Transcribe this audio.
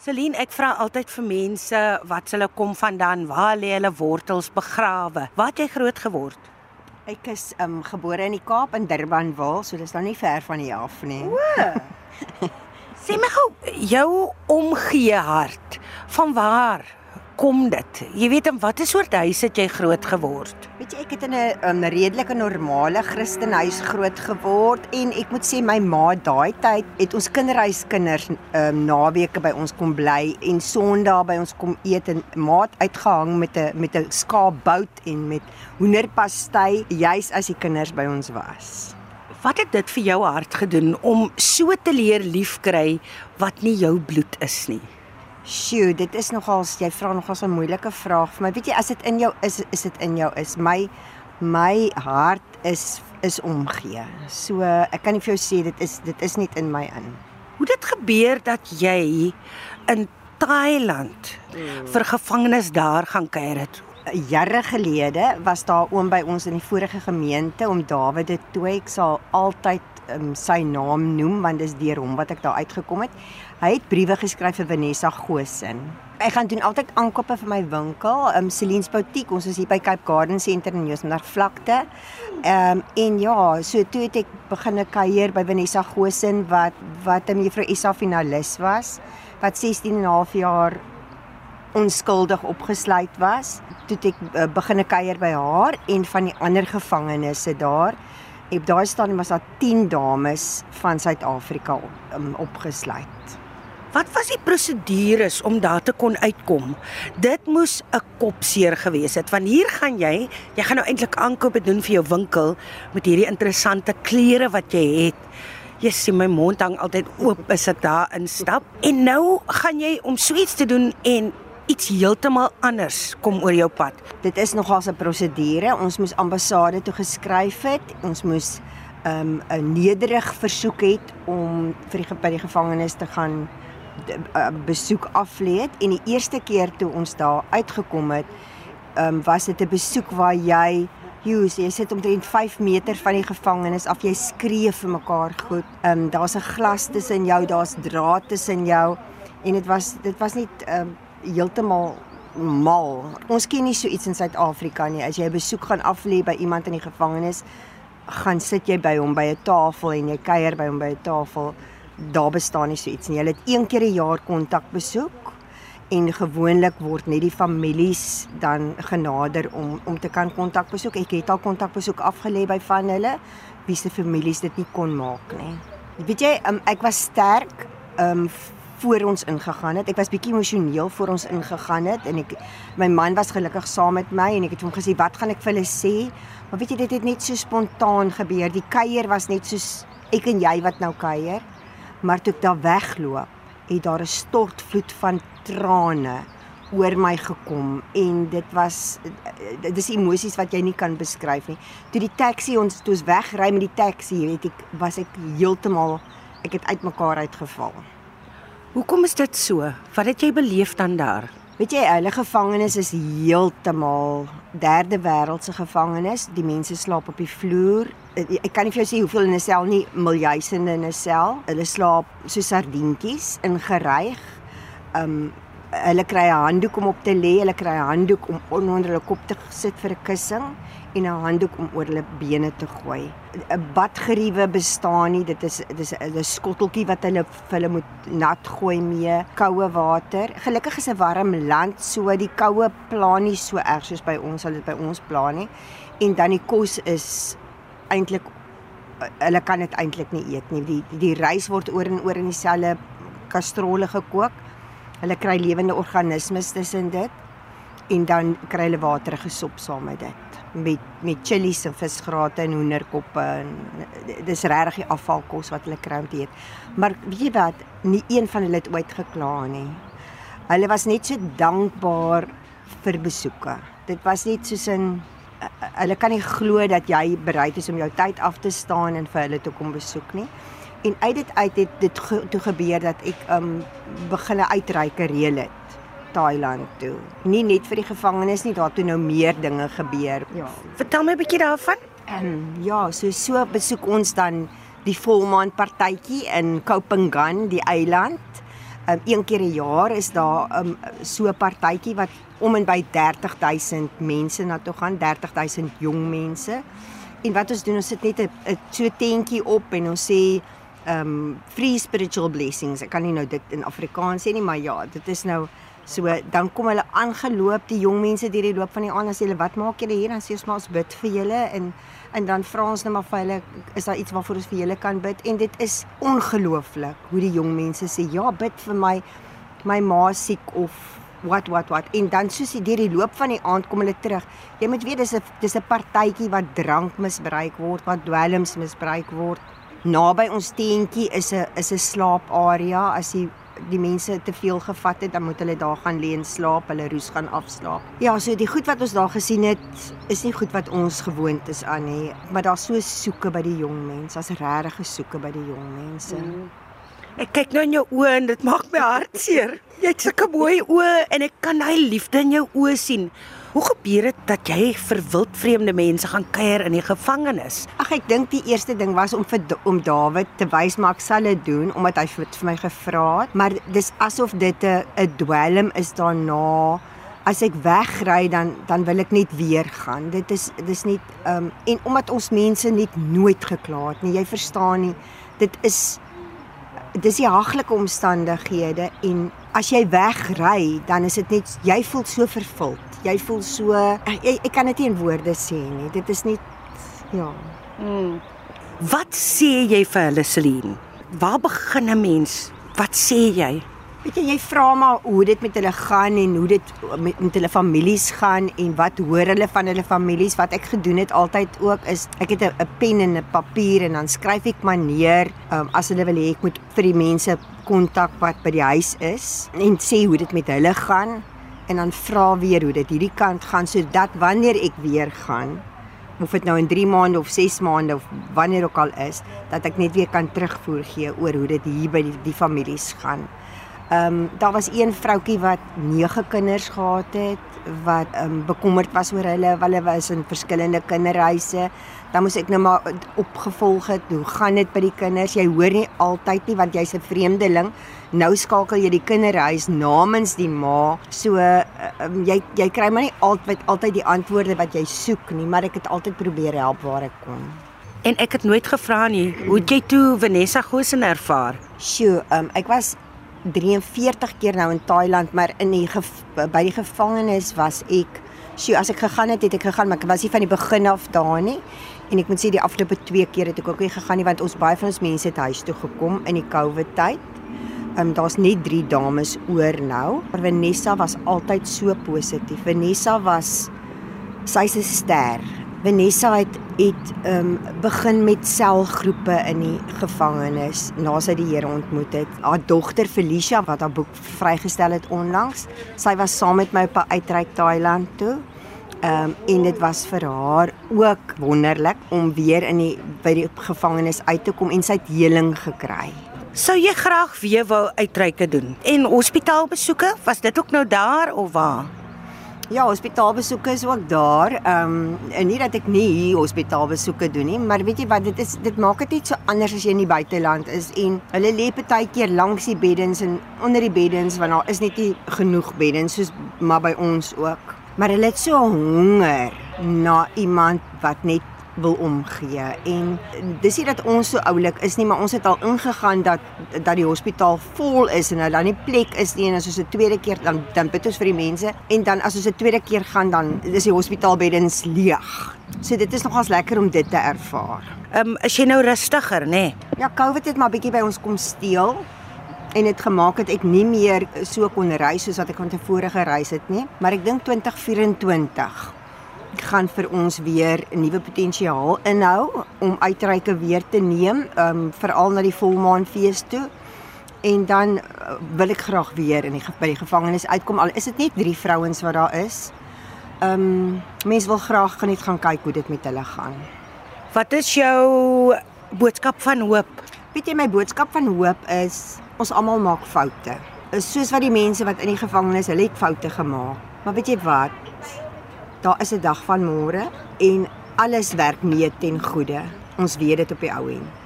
Celine, ek vra altyd vir mense wat hulle kom vandaan, waar lê hulle wortels begrawe? Waar het jy groot geword? Ek is um gebore in die Kaap in Durbanville, so dis dan nie ver van hier af nie. Sê my gou, jou omgee hart, van waar kom dit? Jy weet in watter soort huis het jy groot geword? Weet jy, ek het in 'n um, redelike normale Christenhuis groot geword en ek moet sê my ma daai tyd het ons kinderhuiskinders um, naweke by ons kom bly en Sondag by ons kom eet en maat uitgehang met 'n met 'n skaapbout en met hoenderpastei juis as die kinders by ons was. Wat het dit vir jou hart gedoen om so te leer liefkry wat nie jou bloed is nie? Sjoe, dit is nogal jy vra nogal so 'n moeilike vraag vir my. Weet jy, as dit in jou is, is dit in jou is. My my hart is is omgee. So ek kan nie vir jou sê dit is dit is net in my in. Hoe dit gebeur dat jy in Thailand mm. vir gevangenes daar gaan kuier het? Jare gelede was daar oom by ons in die vorige gemeente om Dawid de Tooi. Ek sal altyd um, sy naam noem want dis deur hom wat ek daar uitgekom het. Hy het briewe geskryf vir Vanessa Gosen. Ek gaan doen altyd aankope vir my winkel, um Celine's Boutique. Ons is hier by Cape Garden Center in Joosmeer vlakte. Ehm um, en ja, so toe het ek begin kuier by Vanessa Gosen wat wat 'n mevrou Isa finalis was wat 16 en 'n half jaar onskuldig opgesluit was. Toe het ek uh, begin kuier by haar en van die ander gevangenes daar. Op daai stadium was daar 10 dames van Suid-Afrika um, opgesluit. Wat was die prosedures om daar te kon uitkom? Dit moes 'n kopseer gewees het want hier gaan jy, jy gaan nou eintlik aankope doen vir jou winkel met hierdie interessante klere wat jy het. Jy sien my mond hang altyd oop as ek daar instap. En nou gaan jy om so iets te doen en iets heeltemal anders kom oor jou pad. Dit is nogals 'n prosedure. Ons moes ambassade toe geskryf het. Ons moes um, 'n um, nederig versoek het om vir die by die gevangenes te gaan besoek aflê het en die eerste keer toe ons daar uitgekom het, um, was dit 'n besoek waar jy sê jy sit omtrent 5 meter van die gevangenes af. Jy skree vir mekaar goed. Ehm um, daar's 'n glas tussen jou, daar's draad tussen jou en dit was dit was net ehm um, heeltemal mal. Ons ken nie so iets in Suid-Afrika nie. As jy 'n besoek gaan aflê by iemand in die gevangenis, gaan sit jy by hom by 'n tafel en jy kuier by hom by 'n tafel daar bestaan nie so iets nie. Hulle het een keer 'n jaar kontak besoek en gewoonlik word net die families dan genader om om te kan kontak besoek. Ek het al kontak besoek afgelê by van hulle wie se families dit nie kon maak nie. Weet jy, um, ek was sterk um voor ons ingegaan het. Ek was bietjie emosioneel voor ons ingegaan het en ek my man was gelukkig saam met my en ek het hom gesê wat gaan ek vir hulle sê? Maar weet jy dit het net so spontaan gebeur. Die kuier was net soos ek en jy wat nou kuier. Maar toe ek daar wegloop, het daar 'n stortvloed van trane oor my gekom en dit was dit is emosies wat jy nie kan beskryf nie. Toe die taxi ons toe ons wegry met die taxi, weet ek, was ek heeltemal ek het uitmekaar uitgeval. Hoekom is dit so? Wat het jy beleef dan daar? Weet jy, hulle gevangenes is heeltemal derde wêreldse gevangenes. Die mense slaap op die vloer. Ek kan nie vir jou sê hoeveel in 'n sel nie, miljoene in 'n sel. Hulle slaap so sardientjies ingeryg. Um hulle kry 'n handdoek om op te lê, hulle kry 'n handdoek om onder hulle kop te sit vir 'n kussing en 'n handdoek om oor hulle bene te gooi. 'n Badgeriewe bestaan nie. Dit is dis 'n skotteltjie wat hulle vir hulle moet nat gooi mee, koue water. Gelukkig is 'n warm land, so die koue plaan nie so erg soos by ons dit by ons plaan nie. En dan die kos is eintlik hulle kan dit eintlik nie eet nie. Die die rys word oor en oor in dieselfde kastrolle gekook. Hulle kry lewende organismes tussen dit en dan kry hulle waterige sop saam met dit met met chillies en visgrate en hoenderkoppe en dis regtig die afvalkos wat hulle kry om te eet. Maar weet jy wat, nie een van hulle het ooit gekla nie. Hulle was net so dankbaar vir besoeke. Dit was net soos 'n hulle kan nie glo dat jy bereid is om jou tyd af te staan en vir hulle te kom besoek nie. En uit dit uit het dit toe gebeur dat ek um begin uitreike reël het Thailand toe. Nie net vir die gevangenes nie, daar toe nou meer dinge gebeur. Ja. Vertel my 'n bietjie daarvan. Ehm, ja, so so besoek ons dan die volmaan partytjie in Kaupangan, die eiland. Um een keer 'n jaar is daar um so 'n partytjie wat om en by 30000 mense na toe gaan, 30000 jong mense. En wat ons doen, ons sit net 'n so tentjie op en ons sê um free spiritual blessings. Ek kan nie nou dit in Afrikaans sê nie, maar ja, dit is nou So dan kom hulle aangeloop die jong mense deur die loop van die aand en sê hulle wat maak julle hier? Dan sê ons maar ons bid vir julle. En en dan vra ons net maar vir hulle is daar iets waarvoor ons vir julle kan bid? En dit is ongelooflik hoe die jong mense sê ja bid vir my my ma siek of wat wat wat. En dan soos die deur die loop van die aand kom hulle terug. Jy moet weet dis 'n dis 'n partytjie wat drank misbruik word wat dwelms misbruik word. Naby ons tentjie is 'n is 'n slaaparea as jy die mense te veel gevat het, dan moet hulle daar gaan lê en slaap, hulle roes gaan afslaap. Ja, so die goed wat ons daar gesien het, is nie goed wat ons gewoond is aan nie, maar daar's so soeke by die jong mense, daar's regtig soeke by die jong mense. Mm. Ek kyk nou in jou oë en dit maak my hart seer. Jy het sulke mooi oë en ek kan daai liefde in jou oë sien. Hoe gebeur dit dat jy vir wildvreemde mense gaan kuier in die gevangenis? Ag ek dink die eerste ding was om vir om Dawid te wys maar ek sal dit doen omdat hy vir, vir my gevra het, maar dis asof dit 'n 'n dwelm is daarna. As ek wegry dan dan wil ek net weer gaan. Dit is dis nie ehm um, en omdat ons mense net nooit gekla het nie. Jy verstaan nie. Dit is dis die haglike omstandighede en as jy wegry dan is dit net jy voel so vervuld jy voel so ek, ek kan dit nie in woorde sê nie. Dit is nie ja. Mm. Wat sê jy vir hulle Celine? Waar begin 'n mens? Wat sê jy? Weet jy jy vra maar hoe dit met hulle gaan en hoe dit met, met hulle families gaan en wat hoor hulle van hulle families wat ek gedoen het altyd ook is ek het 'n pen en 'n papier en dan skryf ek maar neer um, as hulle wil hê ek moet vir die mense kontak wat by die huis is en sê hoe dit met hulle gaan en dan vra weer hoe dit hierdie kant gaan sodat wanneer ek weer gaan of dit nou in 3 maande of 6 maande of wanneer ook al is dat ek net weer kan terugvoer gee oor hoe dit hier by die, die families gaan. Ehm um, daar was een vroutkie wat 9 kinders gehad het wat ehm um, bekommerd was oor hulle, hulle was in verskillende kinderhuise dan moes ek nou maar opgevolg het. Hoe gaan dit by die kinders? Jy hoor nie altyd nie want jy's 'n vreemdeling. Nou skakel jy die kinderhuis namens die ma. So uh, um, jy jy kry maar nie altyd altyd die antwoorde wat jy soek nie, maar ek het altyd probeer help waar ek kon. En ek het nooit gevra nie, hoe het jy toe Vanessa Gosen ervaar? Sjoe, um, ek was 43 keer nou in Thailand, maar in die by die gevangenis was ek Sjoe, as ek gegaan het, het ek gegaan, maar ek was nie van die begin af daar nie. En ek moet sê die afgelope 2 keer het ek ook nie gegaan nie want ons baie van ons mense het huis toe gekom in die COVID tyd. Ehm um, daar's net 3 dames oor nou. Maar Vanessa was altyd so positief. Vanessa was sy's 'n ster. Vanessa het het um, begin met selgroepe in die gevangenis na sy die Here ontmoet het. Haar dogter Felicia wat haar boek vrygestel het onlangs, sy was saam met my op 'n uitreik Thailand toe. Ehm um, en dit was vir haar ook wonderlik om weer in die by die gevangenis uit te kom en sy het heling gekry. Sou jy graag weer wou uitreike doen? En hospitaalbesoeke, was dit ook nou daar of waar? Ja, hospitaalbesoeke is ook daar. Ehm um, en nie dat ek nie hier hospitaalbesoeke doen nie, maar weet jy wat, dit is dit maak dit net so anders as jy in die buiteland is en hulle lê partykeer langs die beddens en onder die beddens want daar is net nie genoeg beddens soos maar by ons ook maar hulle het so honger na iemand wat net wil omgee en dis nie dat ons so oulik is nie maar ons het al ingegaan dat dat die hospitaal vol is en dat daar nie plek is nie en as ons 'n tweede keer dan dan bid ons vir die mense en dan as ons 'n tweede keer gaan dan is die hospitaalbeddens leeg. So dit is nogals lekker om dit te ervaar. Ehm um, is jy nou rustiger nê? Nee? Ja, COVID het maar bietjie by ons kom steel en dit gemaak het ek nie meer so kon reis soos wat ek van tevore gereis het nie, maar ek dink 2024 gaan vir ons weer 'n nuwe potensiaal inhou om uitreike weer te neem, um veral na die volmaanfees toe. En dan uh, wil ek graag weer in die by die gevangenis uitkom al is dit net drie vrouens wat daar is. Um mense wil graag gaan net gaan kyk hoe dit met hulle gaan. Wat is jou boodskap van hoop? Weet jy my boodskap van hoop is ons almal maak foute. Is soos wat die mense wat in die gevangenis, hulle het foute gemaak. Maar weet jy wat? Daar is 'n dag van môre en alles werk mee ten goeie. Ons weet dit op die ou end.